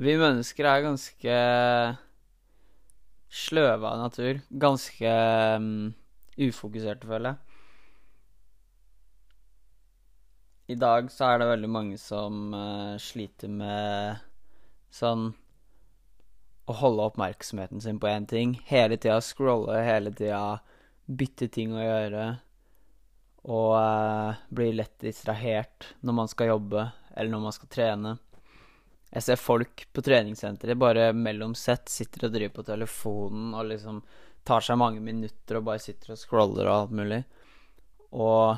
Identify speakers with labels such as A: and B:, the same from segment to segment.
A: Vi mennesker er ganske sløve av natur. Ganske um, ufokuserte, føler jeg. I dag så er det veldig mange som uh, sliter med sånn å holde oppmerksomheten sin på én ting. Hele tida scrolle, hele tida bytte ting å gjøre. Og uh, bli lett distrahert når man skal jobbe, eller når man skal trene. Jeg ser folk på treningssenteret bare mellom sett sitter og driver på telefonen og liksom tar seg mange minutter og bare sitter og scroller og alt mulig. Og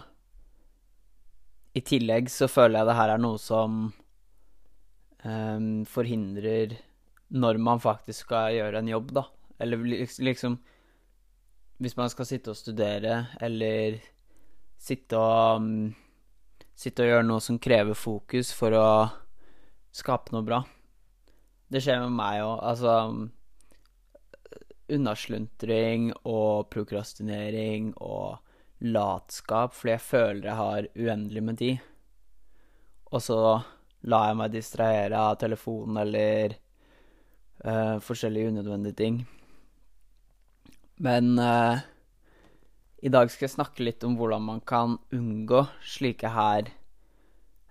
A: i tillegg så føler jeg det her er noe som um, forhindrer når man faktisk skal gjøre en jobb, da. Eller liksom Hvis man skal sitte og studere, eller sitte og um, Sitte og gjøre noe som krever fokus for å skape noe bra. Det skjer med meg òg. Altså Unnasluntring og prokrastinering og latskap fordi jeg føler jeg har uendelig med tid. Og så lar jeg meg distrahere av telefonen eller uh, forskjellige unødvendige ting. Men uh, i dag skal jeg snakke litt om hvordan man kan unngå slike her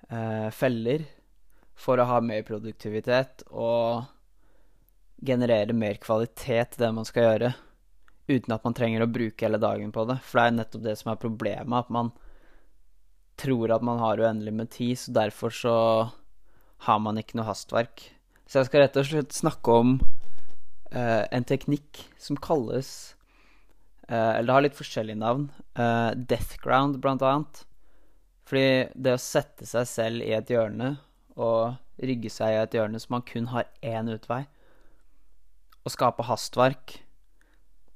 A: uh, feller for å ha mer produktivitet og generere mer kvalitet i det man skal gjøre, uten at man trenger å bruke hele dagen på det. For det er nettopp det som er problemet, at man tror at man har uendelig med tid, så derfor så har man ikke noe hastverk. Så jeg skal rett og slett snakke om uh, en teknikk som kalles uh, Eller det har litt forskjellige navn. Uh, death ground, blant annet. Fordi det å sette seg selv i et hjørne og rygge seg i et hjørne så man kun har én utvei, og skape hastverk,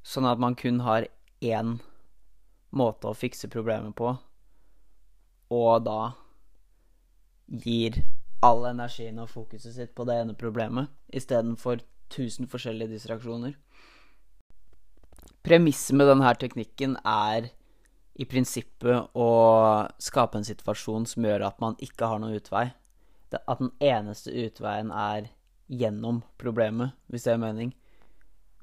A: sånn at man kun har én måte å fikse problemet på, og da gir all energien og fokuset sitt på det ene problemet istedenfor tusen forskjellige distraksjoner. Premisset med denne teknikken er i prinsippet å skape en situasjon som gjør at man ikke har noen utvei at den eneste utveien er gjennom problemet, hvis det er mening.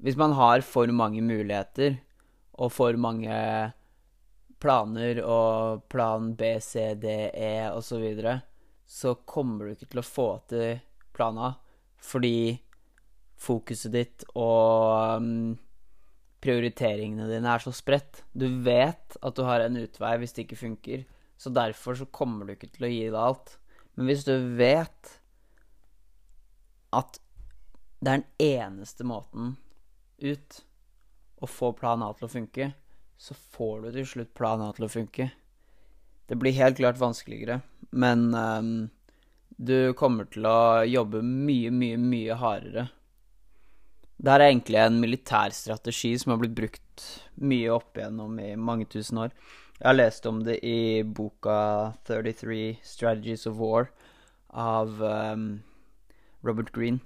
A: Hvis man har for mange muligheter og for mange planer og plan B, C, D, E osv., så, videre, så kommer du ikke til å få til plana fordi fokuset ditt og um, prioriteringene dine er så spredt. Du vet at du har en utvei hvis det ikke funker, så derfor så kommer du ikke til å gi det alt. Men hvis du vet at det er den eneste måten ut å få plan A til å funke, så får du til slutt plan A til å funke. Det blir helt klart vanskeligere, men um, du kommer til å jobbe mye, mye, mye hardere. Det er egentlig en militær strategi som har blitt brukt mye opp igjennom i mange tusen år. Jeg har lest om det i boka 33 Strategies of War av um, Robert Green.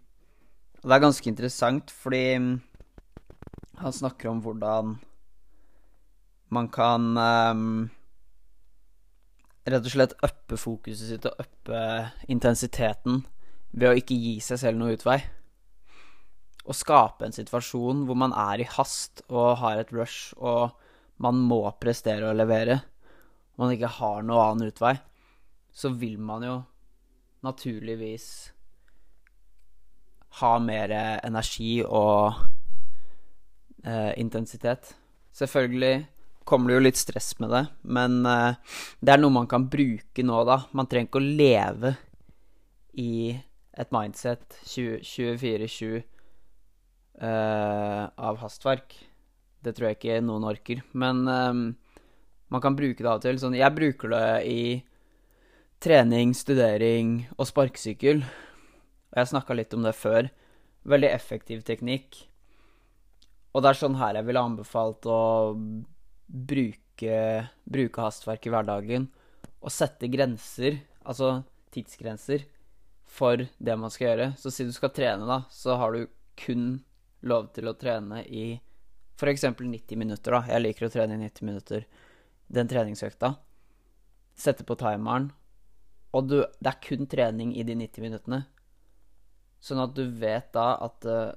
A: Og det er ganske interessant, fordi um, han snakker om hvordan man kan um, rett og slett uppe fokuset sitt og uppe intensiteten ved å ikke gi seg selv noe utvei. Å skape en situasjon hvor man er i hast og har et rush og man må prestere og levere, og man ikke har noe annen utvei, så vil man jo naturligvis ha mer energi og eh, intensitet. Selvfølgelig kommer det jo litt stress med det, men eh, det er noe man kan bruke nå, da. Man trenger ikke å leve i et mindset 24-7 eh, av hastverk. Det tror jeg ikke noen orker. Men um, man kan bruke det av og til. Sånn, jeg bruker det i trening, studering og sparkesykkel. Og jeg snakka litt om det før. Veldig effektiv teknikk. Og det er sånn her jeg ville anbefalt å bruke, bruke hastverk i hverdagen. Og sette grenser, altså tidsgrenser, for det man skal gjøre. Så si du skal trene, da, så har du kun lov til å trene i f.eks. 90 minutter, da. Jeg liker å trene i 90 minutter. Den treningsøkta. Sette på timeren. Og du, det er kun trening i de 90 minuttene. Sånn at du vet da at uh,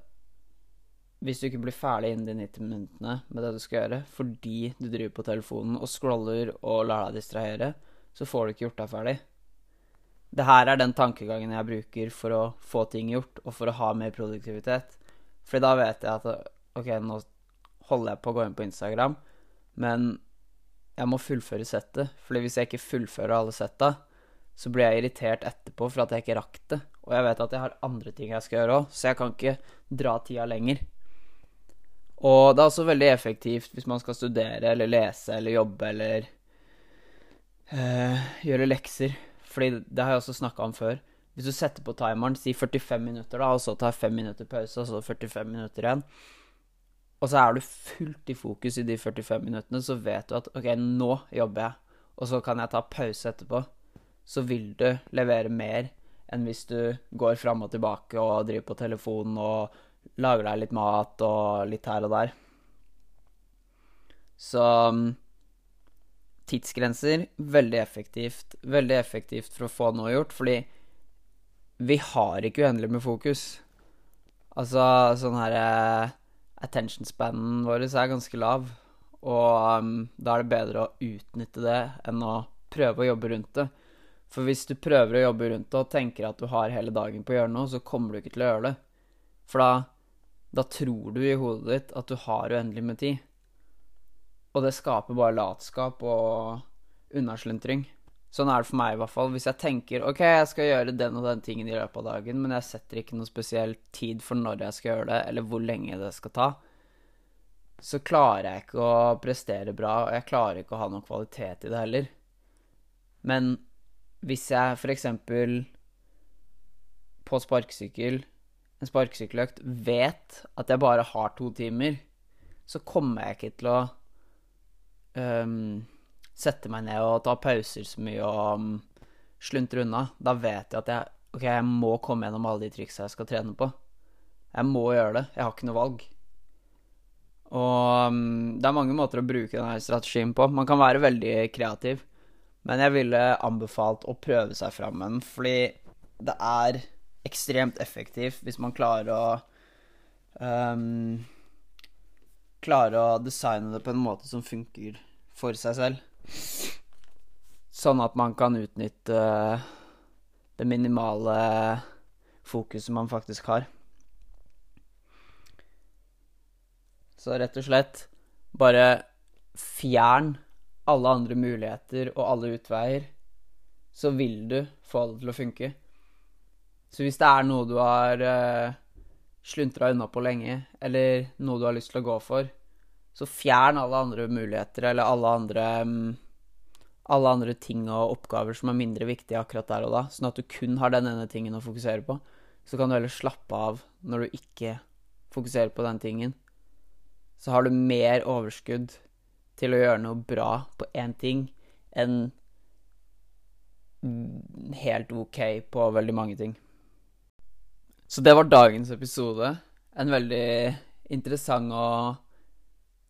A: hvis du ikke blir ferdig innen de 90 minuttene med det du skal gjøre, fordi du driver på telefonen og scroller og lar deg distrahere, så får du ikke gjort deg ferdig. Det her er den tankegangen jeg bruker for å få ting gjort, og for å ha mer produktivitet. Fordi da vet jeg at OK, nå holder jeg på å gå inn på Instagram, men jeg må fullføre settet. Fordi hvis jeg ikke fullfører alle setta, så blir jeg irritert etterpå for at jeg ikke rakk det. Og jeg vet at jeg har andre ting jeg skal gjøre òg, så jeg kan ikke dra tida lenger. Og det er også veldig effektivt hvis man skal studere eller lese eller jobbe eller øh, gjøre lekser. Fordi det har jeg også snakka om før. Hvis du setter på timeren, si 45 minutter, da, og så tar 5 minutter pause, og så 45 minutter igjen, og så er du fullt i fokus i de 45 minuttene, så vet du at OK, nå jobber jeg, og så kan jeg ta pause etterpå. Så vil du levere mer enn hvis du går fram og tilbake og driver på telefonen og lager deg litt mat og litt her og der. Så mm, tidsgrenser veldig effektivt. Veldig effektivt for å få noe gjort, fordi vi har ikke uendelig med fokus. Altså sånn herre eh, attention spanen vår er ganske lav. Og um, da er det bedre å utnytte det enn å prøve å jobbe rundt det. For hvis du prøver å jobbe rundt det og tenker at du har hele dagen på å gjøre noe, så kommer du ikke til å gjøre det. For da, da tror du i hodet ditt at du har uendelig med tid. Og det skaper bare latskap og unnaslentring. Sånn er det for meg, i hvert fall. Hvis jeg tenker ok, jeg skal gjøre den og den tingen i løpet av dagen, men jeg setter ikke noe spesiell tid for når jeg skal gjøre det, eller hvor lenge det skal ta, så klarer jeg ikke å prestere bra, og jeg klarer ikke å ha noen kvalitet i det heller. Men hvis jeg eksempel på sparkesykkel, en sparkesykkeløkt, vet at jeg bare har to timer, så kommer jeg ikke til å um, sette meg ned og ta pauser så mye og um, sluntre unna. Da vet jeg at jeg, okay, jeg må komme gjennom alle de triksa jeg skal trene på. Jeg må gjøre det. Jeg har ikke noe valg. Og um, det er mange måter å bruke denne strategien på. Man kan være veldig kreativ, men jeg ville anbefalt å prøve seg fram med den, fordi det er ekstremt effektivt hvis man klarer å um, Klarer å designe det på en måte som funker for seg selv. Sånn at man kan utnytte det minimale fokuset man faktisk har. Så rett og slett bare fjern alle andre muligheter og alle utveier, så vil du få det til å funke. Så hvis det er noe du har uh, sluntra unna på lenge, eller noe du har lyst til å gå for, så fjern alle andre muligheter eller alle andre um, alle andre ting og oppgaver som er mindre viktige akkurat der og da, sånn at du kun har den ene tingen å fokusere på. Så kan du heller slappe av når du ikke fokuserer på den tingen. Så har du mer overskudd til å gjøre noe bra på én ting enn helt OK på veldig mange ting. Så det var dagens episode. En veldig interessant og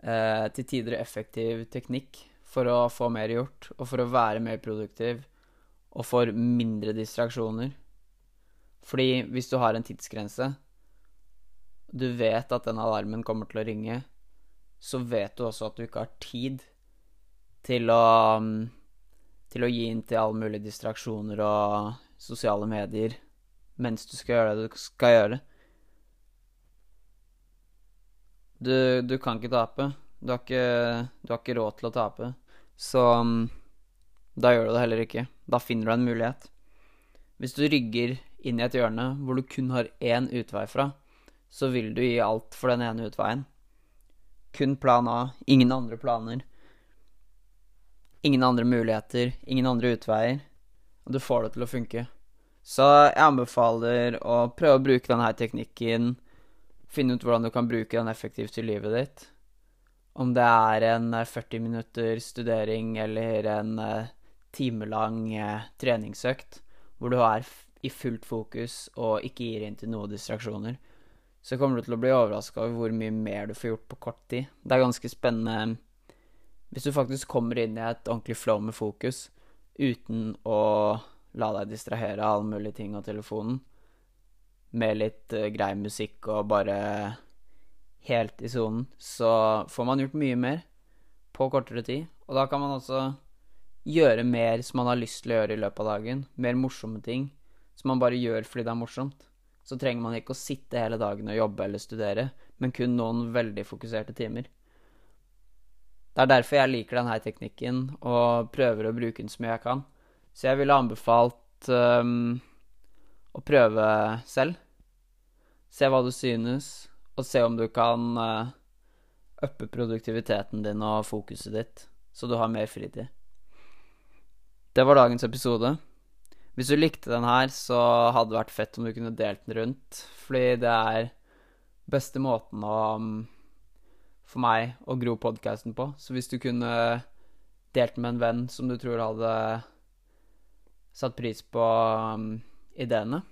A: eh, til tider effektiv teknikk for å få mer gjort, og for å være mer produktiv, og for mindre distraksjoner. Fordi hvis du har en tidsgrense, du vet at den alarmen kommer til å ringe, så vet du også at du ikke har tid til å til å gi inn til alle mulige distraksjoner og sosiale medier mens du skal gjøre det du skal gjøre. Du, du kan ikke tape. Du har ikke, du har ikke, råd til å tape. Så um, da gjør du det heller ikke. Da finner du en mulighet. Hvis du rygger inn i et hjørne hvor du kun har én utvei fra, så vil du gi alt for den ene utveien. Kun plan A, ingen andre planer. Ingen andre muligheter, ingen andre utveier. Og du får det til å funke. Så jeg anbefaler å prøve å bruke denne teknikken finne ut hvordan du kan bruke den effektivt i livet ditt. Om det er en 40 eh, minutter studering eller en uh, timelang uh, treningsøkt hvor du er i fullt fokus og ikke gir inn til noen distraksjoner, så kommer du til å bli overraska over hvor mye mer du får gjort på kort tid. Det er ganske spennende hvis du faktisk kommer inn i et ordentlig flow med fokus uten å la deg distrahere av alle mulige ting og telefonen med litt uh, grei musikk og bare helt i sonen, så får man gjort mye mer på kortere tid. Og da kan man også gjøre mer som man har lyst til å gjøre i løpet av dagen. Mer morsomme ting som man bare gjør fordi det er morsomt. Så trenger man ikke å sitte hele dagen og jobbe eller studere, men kun noen veldig fokuserte timer. Det er derfor jeg liker denne teknikken og prøver å bruke den så mye jeg kan. Så jeg ville anbefalt um, å prøve selv. Se hva du synes, og se om du kan øppe uppe produktiviteten din og fokuset ditt, så du har mer fritid. Det var dagens episode. Hvis du likte den her, så hadde det vært fett om du kunne delt den rundt, fordi det er beste måten å um, for meg å gro podkasten på. Så hvis du kunne delt med en venn som du tror hadde satt pris på um, ideene,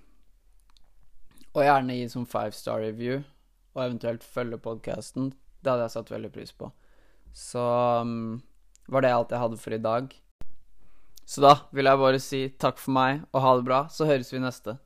A: og gjerne gi som five star review, og eventuelt følge podkasten, det hadde jeg satt veldig pris på. Så um, var det alt jeg hadde for i dag. Så da vil jeg bare si takk for meg og ha det bra, så høres vi neste.